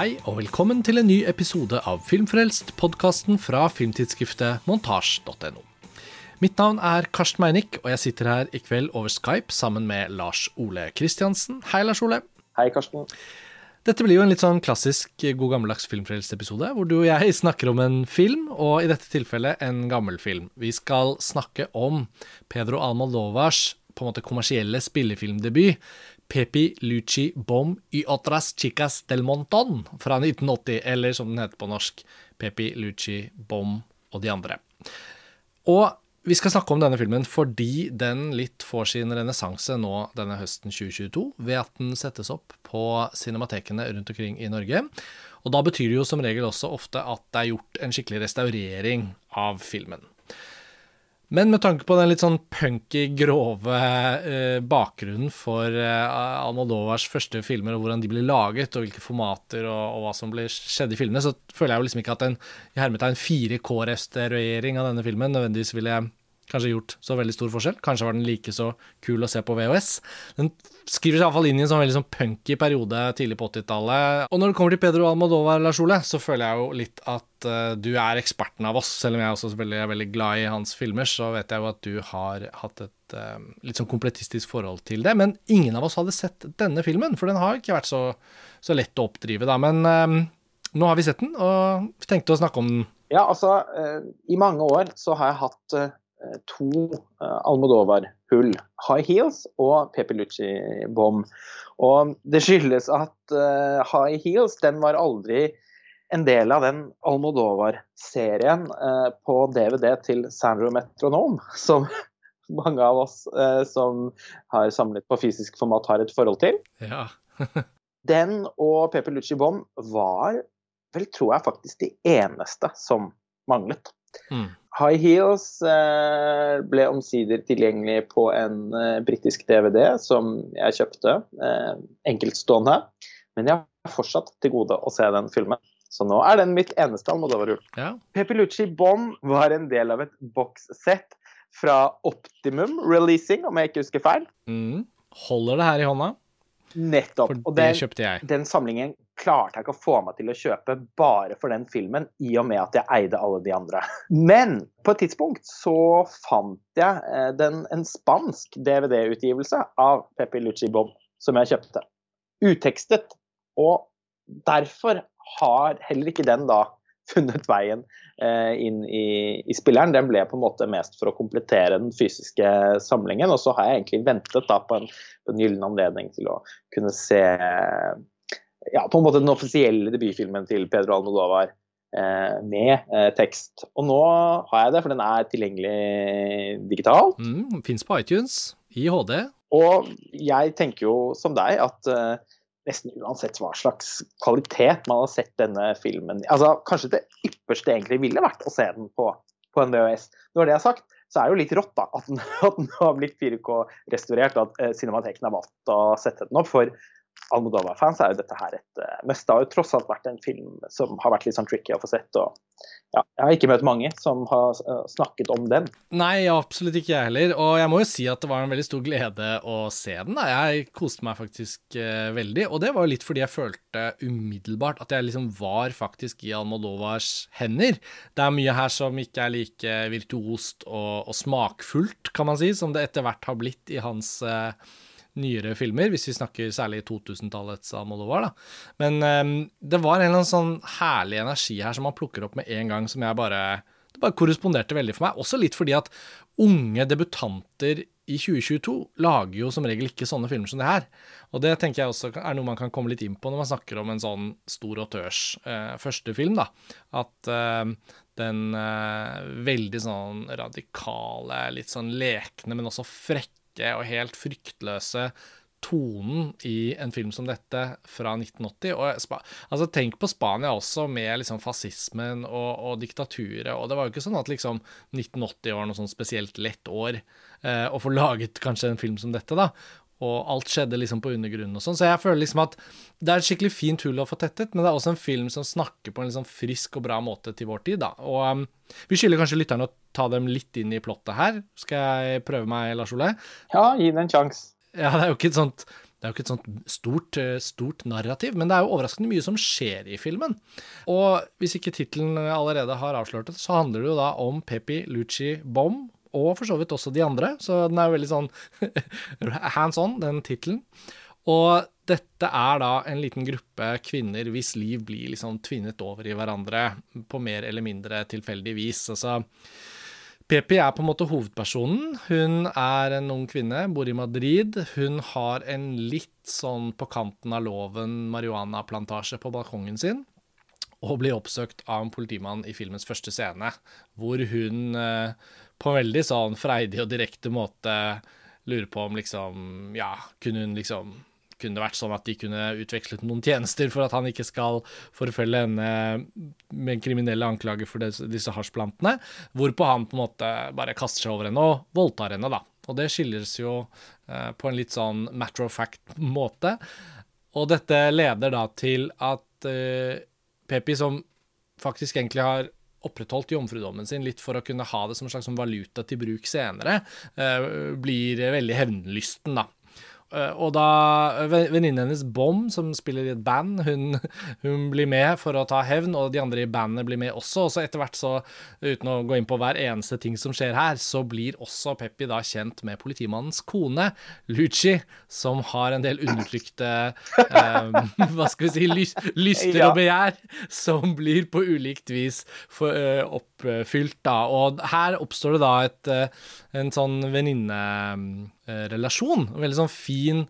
Hei og velkommen til en ny episode av Filmfrelst, podkasten fra filmtidsskriftet montasj.no. Mitt navn er Karsten Meinick, og jeg sitter her i kveld over Skype sammen med Lars Ole Kristiansen. Hei, Lars Ole. Hei, Karsten. Dette blir jo en litt sånn klassisk god gammeldags filmfrelst-episode, hvor du og jeg snakker om en film, og i dette tilfellet en gammel film. Vi skal snakke om Pedro Almodovars på en måte kommersielle spillefilmdebut, Pepi Luci Bom y otras chicas del monton fra 1980, eller som den heter på norsk, Pepi Luci Bom og de andre. Og vi skal snakke om denne filmen fordi den litt får sin renessanse nå denne høsten 2022, ved at den settes opp på cinematekene rundt omkring i Norge. Og da betyr det jo som regel også ofte at det er gjort en skikkelig restaurering av filmen. Men med tanke på den litt sånn punky, grove eh, bakgrunnen for eh, Almodovars første filmer, og hvordan de ble laget, og hvilke formater og, og hva som ble skjedde i filmene, så føler jeg jo liksom ikke at en i hermetegn 4K-restaurering av denne filmen nødvendigvis ville kanskje gjort så veldig stor forskjell. Kanskje var den like så kul å se på VHS. Den skriver seg iallfall inn i en sånn veldig sånn punky periode tidlig på 80-tallet. Og når det kommer til Pedro Almodovar, Lars Ole, så føler jeg jo litt at uh, du er eksperten av oss. Selv om jeg også selvfølgelig er veldig glad i hans filmer, så vet jeg jo at du har hatt et uh, litt sånn kompletistisk forhold til det. Men ingen av oss hadde sett denne filmen, for den har ikke vært så, så lett å oppdrive, da. Men uh, nå har vi sett den, og tenkte å snakke om den. Ja, altså, i mange år så har jeg hatt to Almodovar-hull. High Heels og Pepilucci-bom. Og det skyldes at High Heels den var aldri en del av den Almodovar-serien på DVD til Sandro Metronome, som mange av oss som har samlet på fysisk format, har et forhold til. Ja. den og Pepilucci-bom var vel, tror jeg, faktisk de eneste som manglet. Mm. High Heels eh, ble omsider tilgjengelig på en eh, britisk DVD som jeg kjøpte, eh, enkeltstående. Men jeg har fortsatt til gode å se den filmen. Så nå er den mitt eneste Almodovar-rull. Ja. Pepilucci Bond var en del av et bokssett fra Optimum Releasing, om jeg ikke husker feil. Mm. Holder det her i hånda? Nettopp. For Og det den, kjøpte jeg. den samlingen klarte jeg ikke å få meg til å kjøpe bare for den filmen, i og med at jeg eide alle de andre. Men på et tidspunkt så fant jeg eh, den, en spansk DVD-utgivelse av Pepe Lucci Bob som jeg kjøpte. Utekstet. Og derfor har heller ikke den da funnet veien eh, inn i, i spilleren. Den ble på en måte mest for å komplettere den fysiske samlingen. Og så har jeg egentlig ventet da på en, på en gyllen anledning til å kunne se ja, på en måte den offisielle debutfilmen til Pedro Almodovar eh, med eh, tekst. Og nå har jeg det, for den er tilgjengelig digitalt. Mm, Fins på iTunes i HD. Og jeg tenker jo som deg at eh, nesten uansett hva slags kvalitet man har sett denne filmen altså Kanskje det ypperste egentlig ville vært å se den på, på en VHS. Når det er sagt, så er det jo litt rått da, at den, at den har blitt 4K-restaurert, at Cinemateken har valgt å sette den opp. For Almodovar-fans er jo dette her et eh, mest det har jo tross alt vært en film som har vært litt sånn tricky å få sett. og ja, Jeg har ikke møtt mange som har eh, snakket om den. Nei, absolutt ikke jeg heller. Og jeg må jo si at det var en veldig stor glede å se den. Da. Jeg koste meg faktisk eh, veldig. Og det var jo litt fordi jeg følte umiddelbart at jeg liksom var faktisk i Almodovars hender. Det er mye her som ikke er like virtuost og, og smakfullt, kan man si, som det etter hvert har blitt i hans eh, nyere filmer, hvis vi snakker særlig 2000-tallets Almodovar. Da. Men um, det var en eller annen sånn herlig energi her som man plukker opp med en gang, som jeg bare Det bare korresponderte veldig for meg. Også litt fordi at unge debutanter i 2022 lager jo som regel ikke sånne filmer som det her. Og det tenker jeg også er noe man kan komme litt inn på når man snakker om en sånn stor autørs uh, første film, da. At uh, den uh, veldig sånn radikale, litt sånn lekne, men også frekke og helt fryktløse tonen i en film som dette fra 1980. Og Spa altså Tenk på Spania også, med liksom fascismen og, og, diktaturet. Og det var jo ikke sånn at liksom 1980 var noe sånn spesielt lett år eh, å få laget kanskje en film som dette, da. Og alt skjedde liksom på undergrunnen og sånn. Så jeg føler liksom at det er et skikkelig fint hull å få tettet, men det er også en film som snakker på en liksom frisk og bra måte til vår tid, da. Og um, vi skylder kanskje lytterne å ta dem litt inn i plottet her. Skal jeg prøve meg, Lars Ole? Ja, gi den en sjanse. Ja, det er jo ikke et sånt det er jo ikke et sånt stort, eh, stort narrativ, men det er jo overraskende mye som skjer i filmen. Og hvis ikke tittelen allerede har avslørt det, så handler det jo da om Pepi Luci Bom, og for så vidt også de andre, så den er jo veldig sånn hands on, den tittelen. Og dette er da en liten gruppe kvinner hvis liv blir liksom tvinnet over i hverandre på mer eller mindre tilfeldig vis. Altså Pepi er på en måte hovedpersonen. Hun er en ung kvinne, bor i Madrid. Hun har en litt sånn på kanten av loven marihuanaplantasje på balkongen sin. Og blir oppsøkt av en politimann i filmens første scene, hvor hun eh, på en veldig sånn freidig og direkte måte lurer på om liksom Ja, kunne hun liksom kunne det vært sånn at de kunne utvekslet noen tjenester for at han ikke skal forfølge henne med kriminelle anklager for disse hasjplantene, hvorpå han på en måte bare kaster seg over henne og voldtar henne, da. Og det skilles jo eh, på en litt sånn matter of fact-måte. Og dette leder da til at eh, Pepi, som faktisk egentlig har opprettholdt jomfrudommen sin litt for å kunne ha det som en slags valuta til bruk senere, eh, blir veldig hevnlysten, da. Eh, og da venninnen hennes Bom, som spiller i et band, hun, hun, blir med for å ta hevn, og de andre i bandet blir med også. Og så etter hvert, så, uten å gå inn på hver eneste ting som skjer her, så blir også Peppi da kjent med politimannens kone, Luci, som har en del undertrykte um, Hva skal vi si lys, lyster og begjær, som blir på ulikt vis for, uh, oppfylt, da. Og her oppstår det da et, uh, en sånn venninnerelasjon. En veldig sånn fin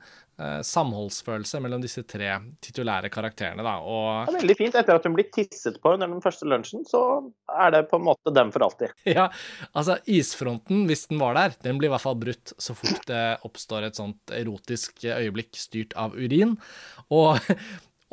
eh, samholdsfølelse mellom disse tre titulære karakterene. Da. Og... Veldig fint. Etter at hun blir tisset på under den første lunsjen, så er det på en måte dem for alltid. Ja, altså isfronten, hvis den var der, den blir i hvert fall brutt så fort det oppstår et sånt erotisk øyeblikk styrt av urin. Og,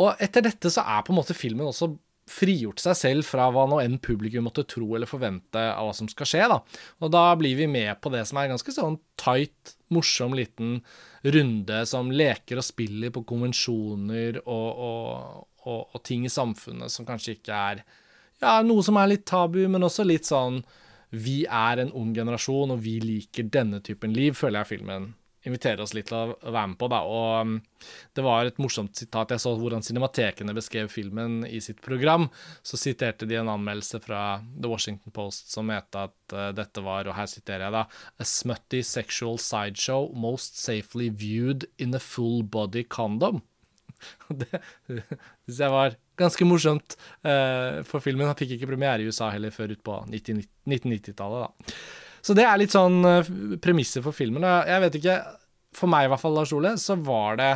og etter dette så er på en måte filmen også frigjort seg selv fra hva nå enn publikum måtte tro eller forvente av hva som skal skje. da. Og da blir vi med på det som er ganske sånn tight, morsom liten runde som leker og spiller på konvensjoner og, og, og, og ting i samfunnet som kanskje ikke er ja, noe som er litt tabu, men også litt sånn vi er en ung generasjon, og vi liker denne typen liv, føler jeg filmen invitere oss litt til å være med på. Da. Og um, det var et morsomt sitat. Jeg så hvordan Cinematekene beskrev filmen i sitt program. Så siterte de en anmeldelse fra The Washington Post som het at uh, dette var, og her siterer jeg da, A smutty sexual sideshow most safely viewed in a full body condom. det syns jeg var ganske morsomt uh, for filmen. Han fikk ikke premiere i USA heller før utpå 1990-tallet, da. Så det er litt sånn premisset for filmen. Jeg vet ikke, for meg i hvert fall, Lars Ole, så var det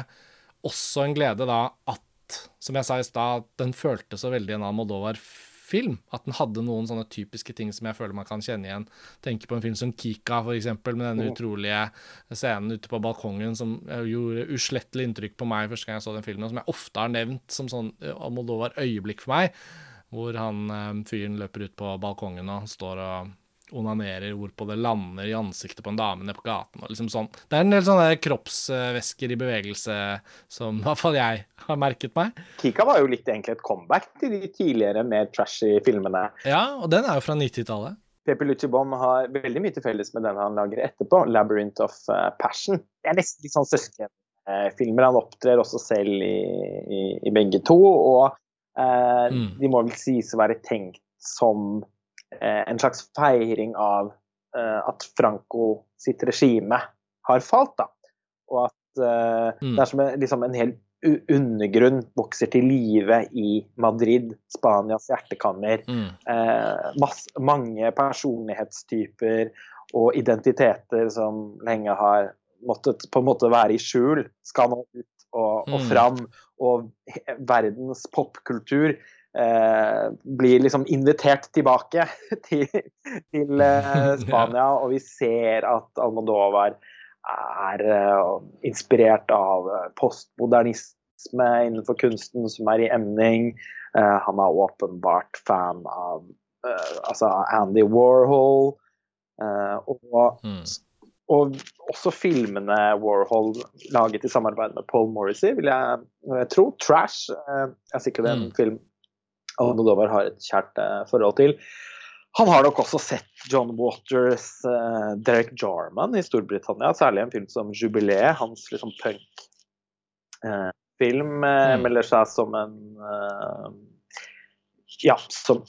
også en glede da at, som jeg sa i stad, den føltes så veldig en Almodovar-film. At den hadde noen sånne typiske ting som jeg føler man kan kjenne igjen. Tenker på en film som Kika, for eksempel, med denne utrolige scenen ute på balkongen som gjorde uslettelig inntrykk på meg første gang jeg så den filmen, og som jeg ofte har nevnt som sånn eh, Almodovar-øyeblikk for meg. Hvor han eh, fyren løper ut på balkongen og står og onanerer, hvorpå det lander i ansiktet på en dame nede på gaten. og liksom sånn. Det er en del sånne kroppsvæsker i bevegelse som i hvert fall jeg har merket meg. Kika var jo litt egentlig et comeback til de tidligere mer trashy filmene. Ja, og den er jo fra 90-tallet. Pepe Luchibom har veldig mye til felles med den han lager etterpå, 'Labyrinth of uh, Passion'. Det er nesten litt sånn søskenfilmer. Han opptrer også selv i, i, i begge to. Og eh, mm. de må vel sies å være tenkt som Eh, en slags feiring av eh, at Franco sitt regime har falt. Da. Og at eh, mm. det er som en, liksom en hel undergrunn vokser til live i Madrid, Spanias hjertekammer. Mm. Eh, masse, mange personlighetstyper og identiteter som lenge har måttet på en måte være i skjul, skal nå ut og, og mm. fram. Og verdens popkultur eh, blir liksom invitert tilbake til, til eh, Spania, og vi ser at Almodovar er eh, inspirert av eh, postmodernisme innenfor kunsten som er i emning. Eh, han er åpenbart fan av eh, altså Andy Warhol. og mm. Og også filmene Warhol laget i samarbeid med Paul Morrissey, vil jeg, jeg tro. 'Trash' er sikkert en mm. film Almodovar har et kjært uh, forhold til. Han har nok også sett John Waters, uh, Derek Jarman i Storbritannia, særlig en film som 'Jubileet', hans liksom punk uh, film. Eh, Mm. Melder seg som en uh, Ja, som,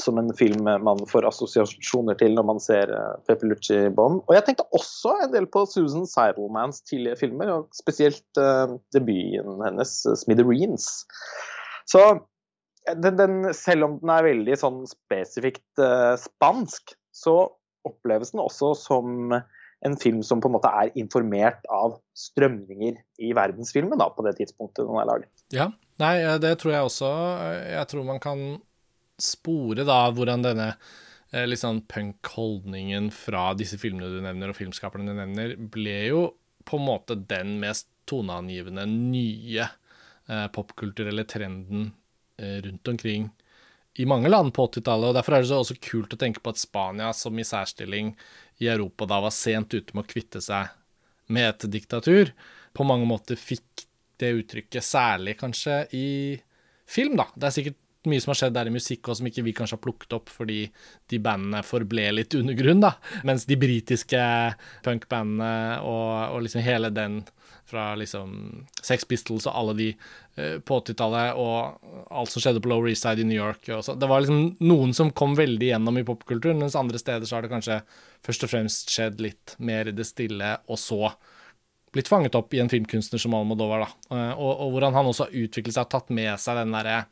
som en film man får assosiasjoner til når man ser uh, Peppelucci Bomb. Og jeg tenkte også en del på Susan Seidelmans tidlige filmer, og spesielt eh, debuten hennes, eh, 'Smithereens'. Så eh, den, den, selv om den er veldig sånn spesifikt uh, spansk, så oppleves den også som en film som på en måte er informert av strømninger i verdensfilmen da, på det tidspunktet den er laget. Ja, nei, eh, det tror jeg også. Jeg tror man kan spore da hvordan denne liksom sånn punk-holdningen fra disse filmene du nevner, og filmskaperne du nevner, ble jo på en måte den mest toneangivende nye eh, popkulturelle trenden eh, rundt omkring i mange land på 80-tallet. og Derfor er det så også kult å tenke på at Spania som i særstilling i Europa da var sent ute med å kvitte seg med et diktatur, på mange måter fikk det uttrykket, særlig kanskje i film, da. Det er sikkert mye som har skjedd der i musikk og som ikke vi kanskje har plukket opp fordi de bandene forble litt undergrunn, da. Mens de britiske punkbandene og, og liksom hele den fra liksom Sex Pistols og alle de eh, på 80-tallet og alt som skjedde på Lower East Side i New York. Det var liksom noen som kom veldig gjennom i popkulturen, mens andre steder så har det kanskje først og fremst skjedd litt mer i det stille, og så blitt fanget opp i en filmkunstner som Almodovar, da. Eh, Og, og hvordan han også har utviklet seg og tatt med seg den derre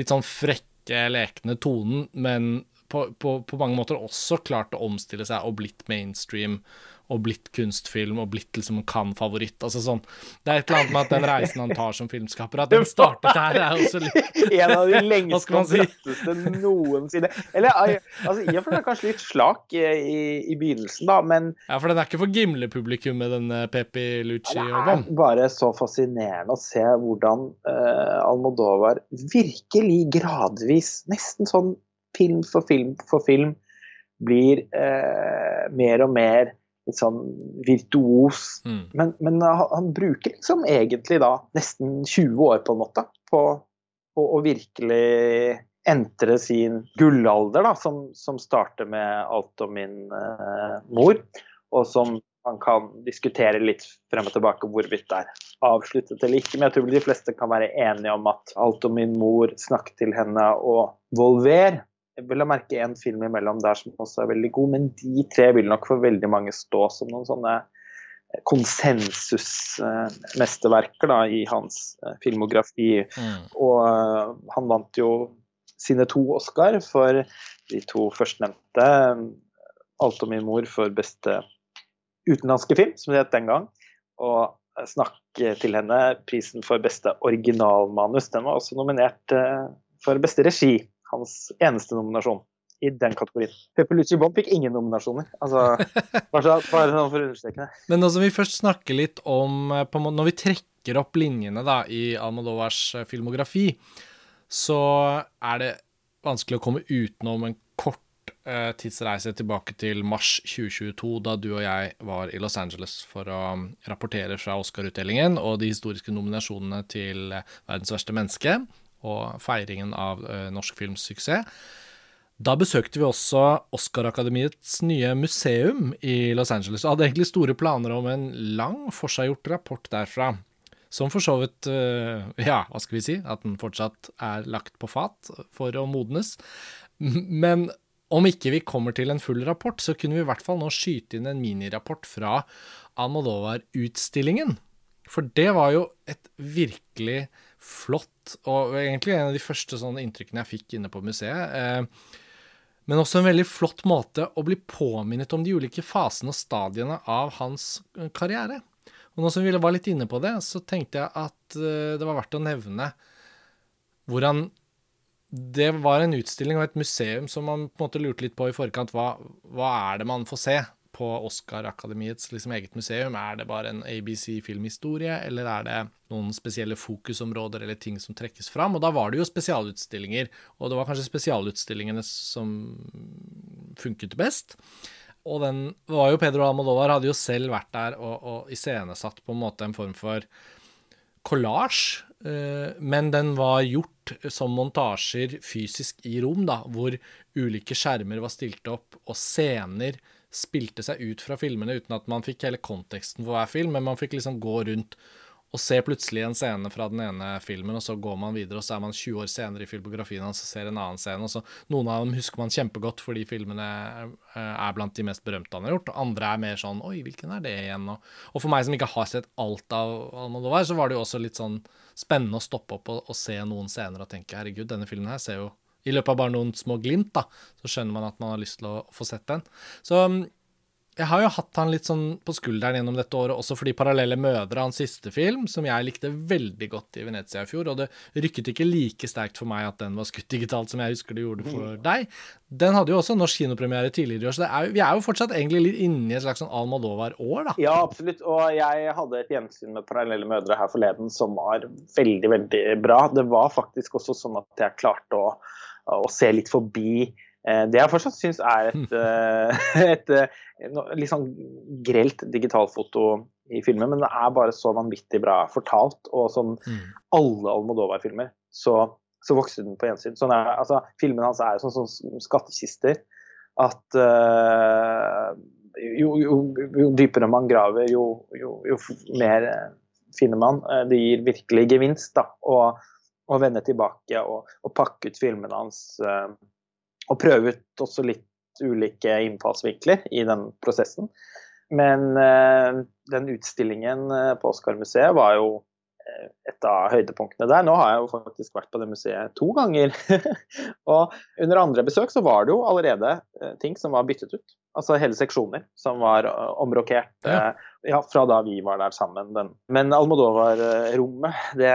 litt sånn frekke, lekne tonen, men på, på, på mange måter også klart å omstille seg og blitt mainstream og blitt kunstfilm og blitt liksom en Cannes-favoritt. Altså sånn, det er et eller annet med at den reisen han tar som filmskaper, at den startet her, er også litt En av de lengste og si? bratteste noensinne. Eller altså, i og for seg kanskje litt slak i, i, i begynnelsen, da, men Ja, for den er ikke for gimle-publikummet, den eh, Pepi Lucci det er bare så fascinerende å se hvordan uh, Almodovar virkelig gradvis, nesten sånn film for film for film, blir uh, mer og mer litt sånn virtuos. Mm. Men, men han, han bruker liksom egentlig da nesten 20 år på en måte på, på å virkelig entre sin gullalder, da, som, som starter med alt om min eh, mor, og som man kan diskutere litt frem og tilbake hvorvidt det er avsluttet eller ikke. Men jeg tror de fleste kan være enige om at alt om min mor, snakk til henne og Volver vil ha merke en film imellom der som også er veldig god, men de tre vil nok for veldig mange stå som noen sånne konsensusmesterverker da, i hans eh, filmografi. Mm. Og eh, han vant jo sine to Oscar for de to førstnevnte. Alt om min mor for beste utenlandske film, som det het den gang. Og Snakk til henne, prisen for beste originalmanus. Den var også nominert eh, for beste regi. Hans eneste nominasjon i den kategorien. Peppelucci Bomb fikk ingen nominasjoner. Altså, bare, bare sånn for å understreke det. Men når vi først snakker litt om eh, Når vi trekker opp linjene da, i Almodovars eh, filmografi, så er det vanskelig å komme utenom en kort eh, tidsreise tilbake til mars 2022, da du og jeg var i Los Angeles for å um, rapportere fra Oscar-utdelingen og de historiske nominasjonene til eh, Verdens verste menneske og feiringen av eh, norsk films suksess. Da besøkte vi også Oscar-akademiets nye museum i Los Angeles, og hadde egentlig store planer om en lang, forseggjort rapport derfra. Som for så vidt, eh, ja, hva skal vi si, at den fortsatt er lagt på fat for å modnes. Men om ikke vi kommer til en full rapport, så kunne vi i hvert fall nå skyte inn en minirapport fra Almodovar-utstillingen. For det var jo et virkelig flott, og egentlig en av de første sånne inntrykkene jeg fikk inne på museet. Eh, men også en veldig flott måte å bli påminnet om de ulike fasene og stadiene av hans eh, karriere. Og nå som vi var litt inne på det, så tenkte jeg at eh, det var verdt å nevne hvordan det var en utstilling og et museum som man på en måte lurte litt på i forkant. Hva, hva er det man får se på Oscar-akademiets liksom eget museum? Er det bare en ABC-filmhistorie, eller er det noen spesielle fokusområder eller ting som trekkes fram? Og da var det jo spesialutstillinger, og det var kanskje spesialutstillingene som funket best. Og den var jo Pedro Almodovar hadde jo selv vært der og, og iscenesatt på en måte en form for collage, eh, men den var gjort som montasjer fysisk i rom, da, hvor ulike skjermer var stilt opp, og scener spilte seg ut fra filmene uten at man fikk hele konteksten for hver film, men man fikk liksom gå rundt og se plutselig en scene fra den ene filmen, og så går man videre, og så er man 20 år senere i filmografien hans og ser en annen scene. og så Noen av dem husker man kjempegodt fordi filmene eh, er blant de mest berømte han har gjort. og Andre er mer sånn Oi, hvilken er det igjen? Og, og for meg som ikke har sett alt av Almodovar, så var det jo også litt sånn spennende å stoppe opp og, og se noen scener og tenke herregud, denne filmen her ser jo i løpet av bare noen små glimt, da, så skjønner man at man har lyst til å få sett den. Så jeg har jo hatt han litt sånn på skulderen gjennom dette året, også fordi 'Parallelle mødre', hans siste film, som jeg likte veldig godt i Venezia i fjor, og det rykket ikke like sterkt for meg at den var skutt digitalt som jeg husker det gjorde for mm. deg. Den hadde jo også norsk kinopremiere tidligere i år, så er, vi er jo fortsatt egentlig litt inne i et slags sånn Almodovar-år, da. Ja, absolutt. Og jeg hadde et gjensyn med 'Parallelle mødre' her forleden som var veldig, veldig bra. Det var faktisk også sånn at jeg klarte å, å se litt forbi Eh, det jeg fortsatt syns er et, eh, et, et, eh, litt sånn grelt digitalfoto i filmen, men det er bare så vanvittig bra fortalt. Og som mm. alle Almodovar-filmer, så, så, vokser den på gjensyn. Sånn er, altså, filmen hans er jo sånn, sånn skattkister at uh, jo, jo, jo, dypere man graver, jo, jo mer finner man. Det gir virkelig gevinst da, å vende tilbake og, og pakke ut filmene hans. Uh, og prøve ut også litt ulike innfallsvinkler i den prosessen. Men eh, den utstillingen eh, på Oscar-museet var jo eh, et av høydepunktene der. Nå har jeg jo faktisk vært på det museet to ganger. og under andre besøk så var det jo allerede eh, ting som var byttet ut. Altså hele seksjoner som var omrokert ja. ja. fra da vi var der sammen. Den. Men Almodovar-rommet, det,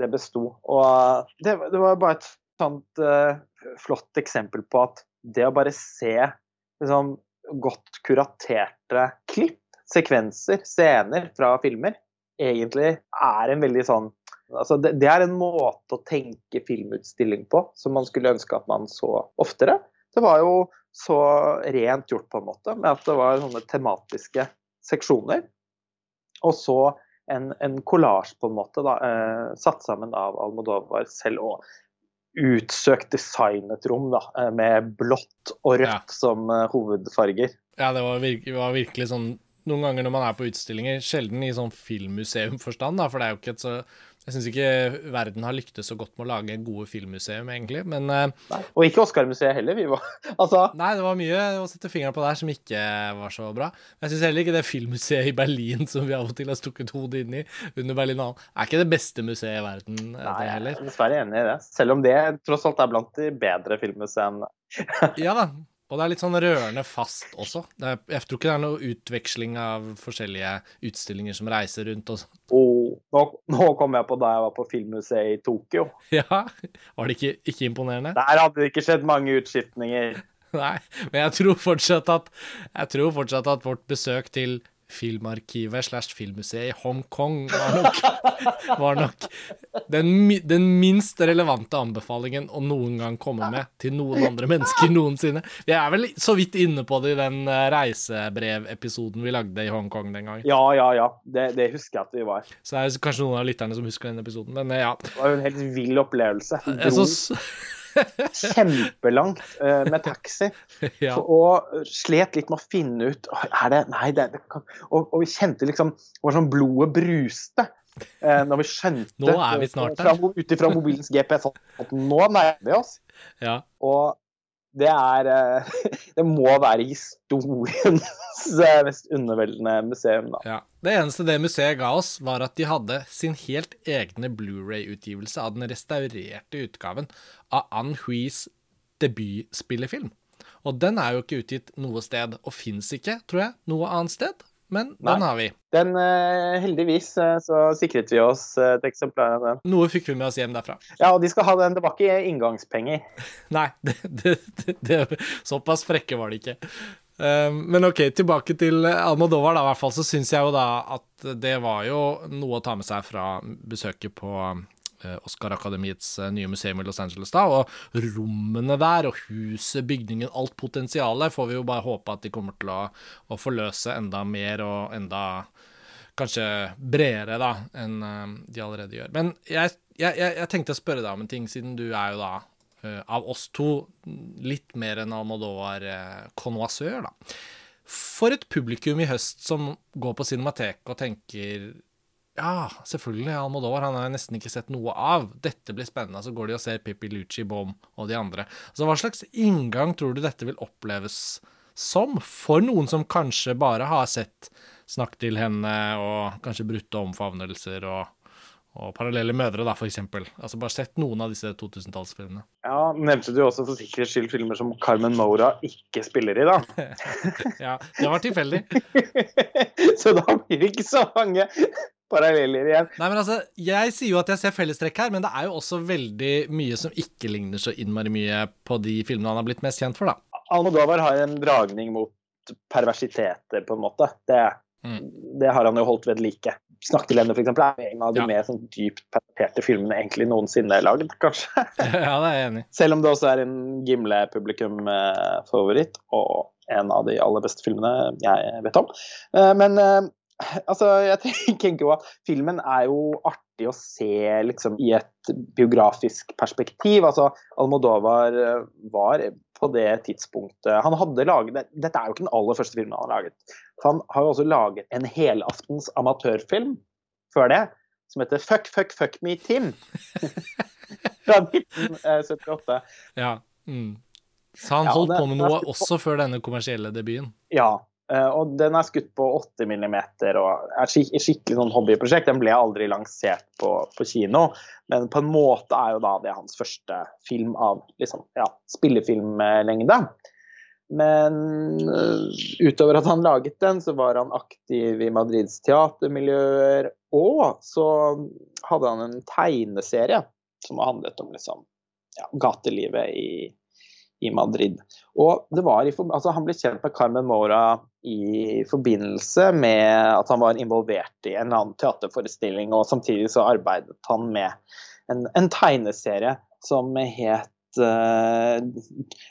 det besto. Og det, det, var bare et sånt uh, flott eksempel på at det å bare se liksom, godt kuraterte klipp, sekvenser, scener fra filmer, egentlig er en veldig sånn altså det, det, er en måte å tenke filmutstilling på som man skulle ønske at man så oftere. Det var jo så rent gjort på en måte, med at det var sånne tematiske seksjoner. Og så en, en kollasj på en måte, da, eh, satt sammen av Almodovar selv. Og utsøkt designet rom, da, eh, med blått og rødt ja. som uh, hovedfarger. Ja, det var, virke, var, virkelig sånn Noen ganger når man er på utstillinger, sjelden i sånn filmmuseumforstand, da, for det er jo ikke et så jeg syns ikke verden har lyktes så godt med å lage gode filmmuseum, egentlig, men uh, Nei, Og ikke Oscar-museet heller, vi var Altså Nei, det var mye å sette fingeren på der som ikke var så bra. Men jeg syns heller ikke det filmmuseet i Berlin som vi av og til har stukket hodet inn i under Berlinalen, er ikke det beste museet i verden, eh, Nei, det heller. Jeg er dessverre enig i det. Selv om det tross alt er blant de bedre filmmuseene. ja da, og det er litt sånn rørende fast også. Er, jeg tror ikke det er noe utveksling av forskjellige utstillinger som reiser rundt og sånn. Oh, nå, nå, kom jeg på da jeg var på filmmuseet i Tokyo. Ja, Var det ikke, ikke imponerende? Der hadde det ikke skjedd mange utskiftninger. Nei, men jeg tror fortsatt at, jeg tror fortsatt at vårt besøk til Filmarkivet slash Filmmuseet i Hongkong var nok, var nok den, den, minst relevante anbefalingen å noen gang komme med til noen andre mennesker noensinne. Vi er vel så vidt inne på det i den eh, reisebrevepisoden vi lagde i Hongkong den gangen. Ja, ja, ja. Det, det, husker jeg at vi var. Så det er kanskje noen av lytterne som husker den episoden, men eh, ja. Det var jo en helt vill opplevelse. Dro. kjempelangt uh, med taxi. ja. Og slet litt med å finne ut er det, Nei, det, det kan, og, og, vi kjente liksom var sånn blodet bruste. Uh, når vi skjønte Nå er vi snart der. Ut ifra mobilens GPS at nå nærmer vi oss. Ja. Og det er eh, Det må være historiens mest underveldende museum, da. Ja. Det eneste det museet ga oss, var at de hadde sin helt egne Blu-ray-utgivelse av den restaurerte utgaven av Ann Huis debutspillefilm. Og den er jo ikke utgitt noe sted, og fins ikke, tror jeg, noe annet sted men Nei. den har vi. Den, uh, heldigvis uh, så sikret vi oss uh, et eksemplar av den. Noe fikk vi med oss hjem derfra. Ja, og de skal ha den. Det var ikke inngangspenger. Nei, det, det, det, såpass frekke var de ikke. Men OK, tilbake til Almodovar. da, i hvert fall så syns jeg jo da at det var jo noe å ta med seg fra besøket på Eh, Oscar-akademiets eh, nye museum i Los Angeles. da, Og rommene der, og huset, bygningen, alt potensialet får vi jo bare håpe at de kommer til å, å forløse enda mer og enda kanskje bredere da, enn eh, de allerede gjør. Men jeg, jeg, jeg, tenkte å spørre deg om en ting, siden du er jo da av oss to litt mer enn Almodovar-connoisseur, da. For et publikum i høst som går på Cinemateket og tenker Ja, selvfølgelig. Almodovar han har jeg nesten ikke sett noe av. Dette blir spennende. Så går de og ser Pippi Luci, Bom og de andre. Så hva slags inngang tror du dette vil oppleves som for noen som kanskje bare har sett Snakk til henne og kanskje brutte omfavnelser og, og parallelle mødre, da, eksempel. Altså bare sett noen av disse 2000-tallsfilmene. Ja, Nevnte du også for sikkerhets skyld filmer som Carmen Mora ikke spiller i, da? ja, det var tilfeldig. så da blir det ikke så mange paralleller igjen. Nei, men altså, Jeg sier jo at jeg ser fellestrekk her, men det er jo også veldig mye som ikke ligner så innmari mye på de filmene han har blitt mest kjent for, da. Almodovar har en dragning mot perversiteter, på en måte. Det, mm. det har han jo holdt ved like. 'Snakk til henne', f.eks., er en av de ja. mer sånn, dypt perverterte filmene egentlig noensinne lagd, kanskje. ja, det er jeg enig. Selv om det også er en Gimle-publikum-favoritt, og en av de aller beste filmene jeg vet om. Eh, men eh, altså, jeg tenker jo at filmen er jo artig å se liksom, i et biografisk perspektiv. Altså, Almodovar eh, var på det tidspunktet Han hadde laget Dette er jo ikke den aller første filmen han har laget. Han har også laget en helaftens amatørfilm før det, som heter Fuck, fuck, fuck me, Tim. Fra 1978. Ja. Mm. Så han holdt ja, den, på med noe også før denne kommersielle debuten? Ja, Eh, og den er skutt på 8 mm og er skik skikkelig sånn hobbyprosjekt. Den ble aldri lansert på, på, kino, men på en måte er jo da det hans første film av liksom, ja, spillefilmlengde. Men uh, utover at han laget den, så var han aktiv i Madrids teatermiljøer. Og så hadde han en tegneserie som handlet om liksom, ja, gatelivet i, i Madrid. Og det var i, altså Han ble kjent med Carmen Mora i forbindelse med at han var involvert i en annen teaterforestilling, og samtidig så arbeidet han med en, en tegneserie som het uh,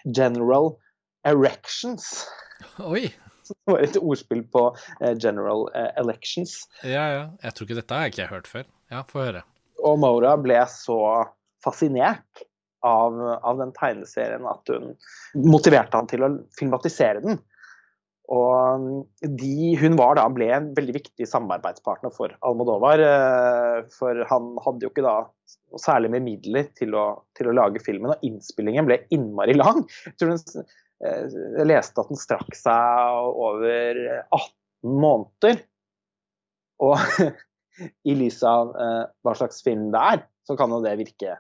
General Erections. Oi! Det var et ordspill på uh, General uh, Elections. Ja, ja. Jeg tror ikke dette har jeg ikke hørt før. Ja, få høre. Og Mora ble så fascinert av, av den tegneserien at hun motiverte han til å filmatisere den. Og de, hun var da, ble en veldig viktig samarbeidspartner for Almodovar. Eh, for han hadde jo ikke da særlig med midler til å, til å lage filmen, og innspillingen ble innmari lang. Jeg, tror den, eh, jeg leste at den strakk seg over 18 måneder. Og i lys av eh, hva slags film det er, så kan jo det virke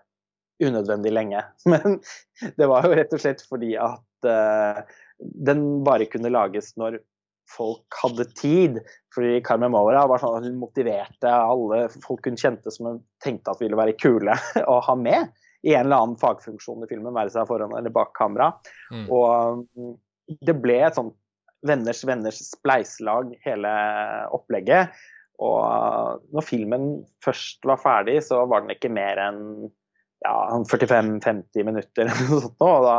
unødvendig lenge. Men det var jo rett og slett fordi at den bare kunne lages når folk hadde tid. Fordi Carmen Mora var sånn at hun motiverte alle folk hun kjente som hun tenkte at ville være kule å ha med i en eller annen fagfunksjon i filmen, være seg foran eller bak kamera. Mm. Og mm, det ble et sånt venners venners spleiselag, hele opplegget. Og når filmen først var ferdig, så var den ikke mer enn ja, 45-50 minutter eller noe sånt. Og da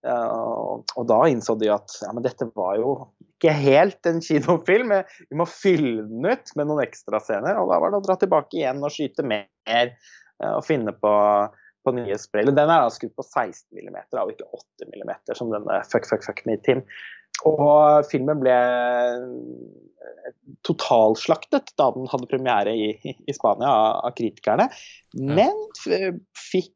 og da innså de at ja, men dette var jo ikke helt en kinofilm, vi må fylle den ut med noen ekstrascener. Og da var det å dra tilbake igjen og skyte mer eh, og finne på, på nye sprell. Den er da skutt på 16 mm, og ikke 8 mm, som denne Fuck, fuck, fuck me, Tim. Og filmen ble totalslaktet da den hadde premiere i, i Spania av, kritikerne, men fikk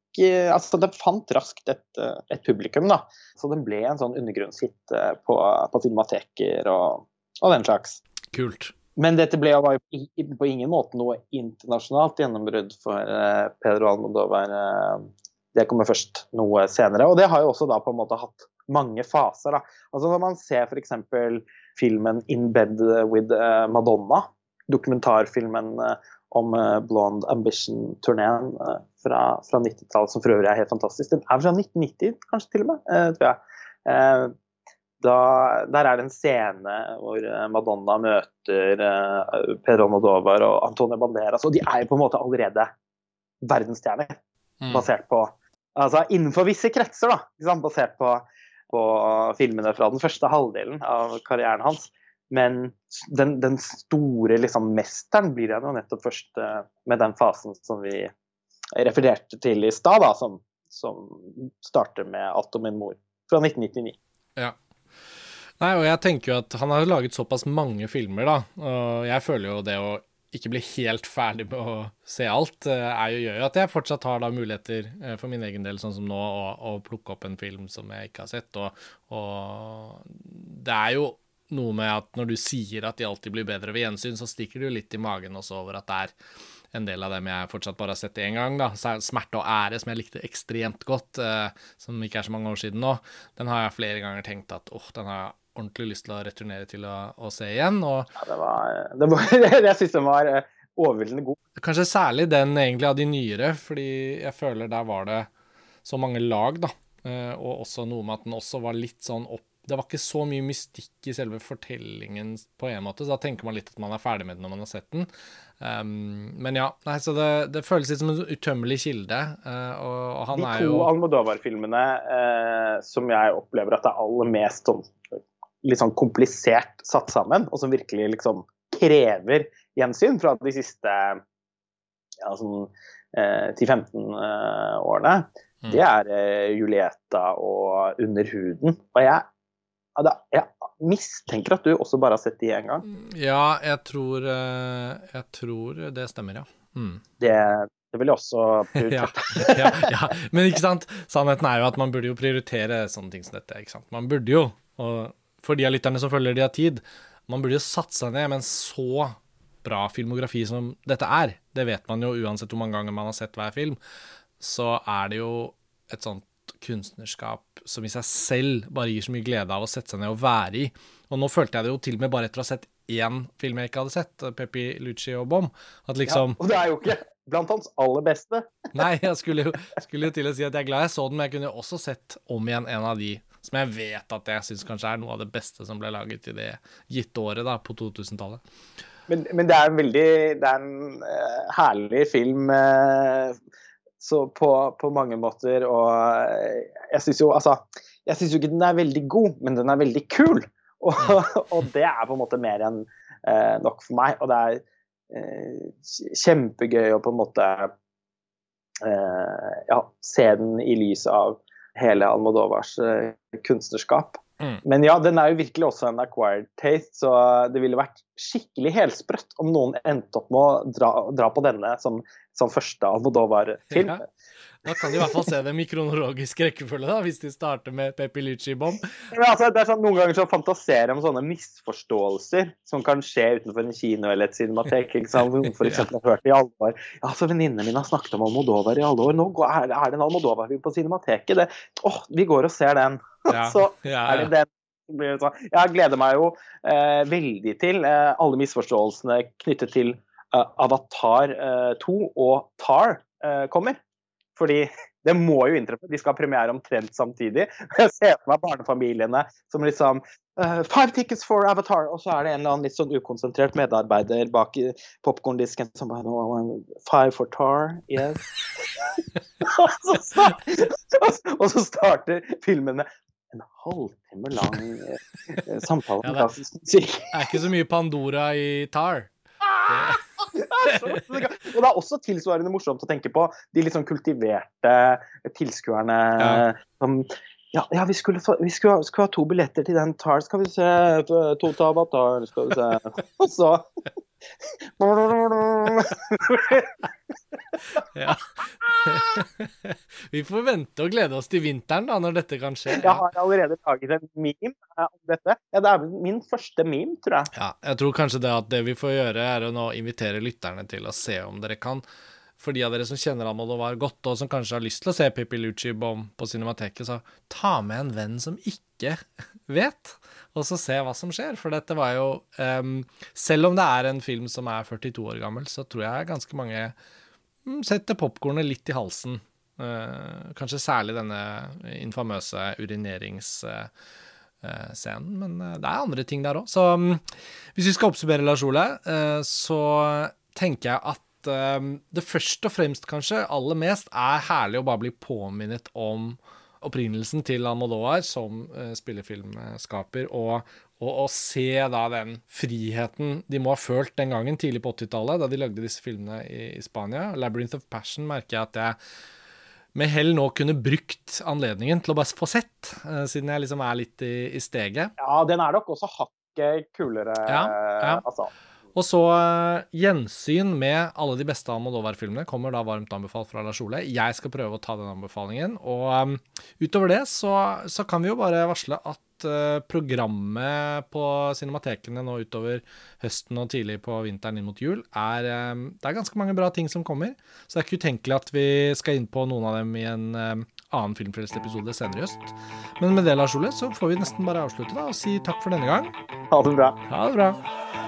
altså Den fant raskt et, et, publikum, da. Så den ble en sånn undergrunnshit eh, på, på filmateker og, og, den slags. Kult. Men dette ble var på ingen måte noe internasjonalt gjennombrudd for uh, Pedro Almodovar. Uh, det kommer først noe senere. Og det har jo også da på en måte hatt mange faser. da. Altså Når man ser f.eks. filmen 'In Bed with Madonna', dokumentarfilmen om Blonde Ambition-turneen fra, fra 90-tallet, som for øvrig er helt fantastisk. Den er fra 1990, kanskje til og med, tror jeg. Da, der er det en scene hvor Madonna møter Pedro Modovar og Antonio Banderas, og de er jo på en måte allerede verdensstjerner. Mm. Basert på Altså innenfor visse kretser, da. Basert på, på filmene fra den første halvdelen av karrieren hans. Men den, den store liksom, mesteren blir han jo nettopp først uh, med den fasen som vi refererte til i stad, som, som, starter med 'Alt om min mor' fra 1999. Ja. Nei, og jeg tenker jo at han har laget såpass mange filmer, da, og jeg føler jo det å ikke bli helt ferdig med å se alt, eh, er jo, gjør jo at jeg fortsatt har da muligheter eh, for min egen del, sånn som nå, å, å plukke opp en film som jeg ikke har sett. Og, og, det er jo noe med at når du sier at de alltid blir bedre ved gjensyn, så stikker jo litt i magen også over at det er en del av dem jeg fortsatt bare har sett én gang. da, 'Smerte og ære', som jeg likte ekstremt godt, eh, som ikke er så mange år siden nå, den har jeg flere ganger tenkt at åh, oh, den har jeg ordentlig lyst til å returnere til å, å se igjen. Og, ja, det var, det var, jeg syns den var eh, overveldende god. Kanskje særlig den egentlig av de nyere, fordi jeg føler der var det så mange lag, da. Eh, og også noe med at den også var litt sånn opp Det var ikke så mye mystikk i selve fortellingen på en måte, så da tenker man litt at man er ferdig med den når man har sett den. Um, men ja, nei, så det, det, føles litt som en utømmelig kilde. Uh, og, og, han de er jo De to Almodovar-filmene uh, som jeg opplever at det er aller mest sånn litt sånn komplisert satt sammen, og som virkelig liksom krever gjensyn fra de siste ja, sånn, eh, 10-15 eh, årene, mm. det er eh, Julieta og Under huden. Og jeg, jeg, mistenker at du også bare har sett de én gang. Ja, jeg tror, eh, jeg tror det stemmer, ja. Mm. Det, det vil jeg også prioritere. ja, ja, ja, Men ikke sant, sannheten er jo at man burde jo prioritere sånne ting som dette. ikke sant? Man burde jo. og for de av lytterne som følger de har tid, man burde jo satt seg ned med en så bra filmografi som dette er. Det vet man jo uansett hvor mange ganger man har sett hver film. Så er det jo et sånt kunstnerskap som i seg selv bare gir så mye glede av å sette seg ned og være i. Og nå følte jeg det jo til og med bare etter å ha sett én film jeg ikke hadde sett, Peppi, Lucci og Bom, at liksom ja, Og det er jo ikke blant hans aller beste. Nei, jeg skulle jo, skulle jo til å si at jeg er glad jeg så den, men jeg kunne jo også sett om igjen en av de som jeg vet at jeg syns kanskje er noe av det beste som ble laget i det gitte året, da, på 2000-tallet. Men, men, det er en veldig Det er en uh, herlig film uh, på, på, mange måter, og uh, jeg syns jo altså Jeg syns jo ikke den er veldig god, men den er veldig kul. Og, og det er på en måte mer enn nok for meg. Og det er kjempegøy å på en måte ja, se den i lys av hele Almodovars uh, kunstnerskap. Mm. Men ja, den er jo virkelig også en acquired taste, så det ville vært skikkelig helsprøtt om noen endte opp med å dra, dra på denne som, som første Almodovar-film. Ja. Da kan de i hvert fall se dem i kronologisk rekkefølge, da, hvis de starter med Pepilici-bom. Altså, det er sånn, noen ganger så fantaserer jeg om sånne misforståelser som kan skje utenfor en kino eller et cinematek. ikke sant? Noen f.eks. har hørt i alle år ja, altså Venninnene mine har snakket om Almodovar i alle år. Nå er det en Almodovar-film på cinemateket. Det, åh, vi går og ser den. Ja. så er det den. Jeg gleder meg jo eh, veldig til eh, alle misforståelsene knyttet til eh, Avatar 2 eh, og Tar eh, kommer. Fordi det må jo inntreffe. De skal ha premiere omtrent samtidig. Jeg ser for meg barnefamiliene som liksom uh, Five tickets for Avatar! Og så er det en eller annen litt sånn ukonsentrert medarbeider bak popkorndisken som bare Five for Tar, yes. og, så starter, og så starter filmen med en halvtime lang uh, samtale med klassisk musikk. Det er ikke så mye Pandora i Tar. Det og det er også tilsvarende morsomt å tenke på de litt sånn kultiverte tilskuerne ja. som ja, ja, vi, skulle, vi skulle, skulle, ha to billetter til den TAR. Skal vi se To Avatar, skal vi se. Og så ja. Vi får vente og glede oss til vinteren, da, når dette kan skje. Ja. Jeg har allerede laget en meme eh, om dette. Ja, det er min første meme, tror jeg. Ja, jeg tror kanskje det at det vi får gjøre, er å nå invitere lytterne til å se om dere kan for de av dere som kjenner Almodovar godt, og som kanskje har lyst til å se Pippi Lucci Bom på Cinemateket, så ta med en venn som ikke vet, og så se hva som skjer. For dette var jo um, Selv om det er en film som er 42 år gammel, så tror jeg ganske mange um, setter popkornet litt i halsen. Uh, kanskje særlig denne infamøse urineringsscenen, uh, men uh, det er andre ting der òg. Så um, hvis vi skal oppsummere, Lars Ole, så tenker jeg at det først og fremst, kanskje, aller mest, er herlig å bare bli påminnet om opprinnelsen til Almodovar som uh, spillefilmskaper, og, og, og, se da den friheten de må ha følt den gangen, tidlig på 80-tallet, da de lagde disse filmene i, i, Spania. 'Labyrinth of Passion' merker jeg at jeg med hell nå kunne brukt anledningen til å bare få sett, uh, siden jeg liksom er litt i, i, steget. Ja, den er nok også hakket kulere, ja, ja. altså. Og så uh, gjensyn med alle de beste Almodovar-filmene kommer da varmt anbefalt fra Lars Ole. Jeg skal prøve å ta den anbefalingen. Og um, utover det så, så, kan vi jo bare varsle at uh, programmet på cinematekene nå utover høsten og tidlig på vinteren inn mot jul er um, Det er ganske mange bra ting som kommer. Så det er ikke utenkelig at vi skal inn på noen av dem i en um, annen Filmfrelst episode senere i høst. Men med det, Lars Ole, så får vi nesten bare avslutte da og si takk for denne gang. Ha det bra. Ha det bra.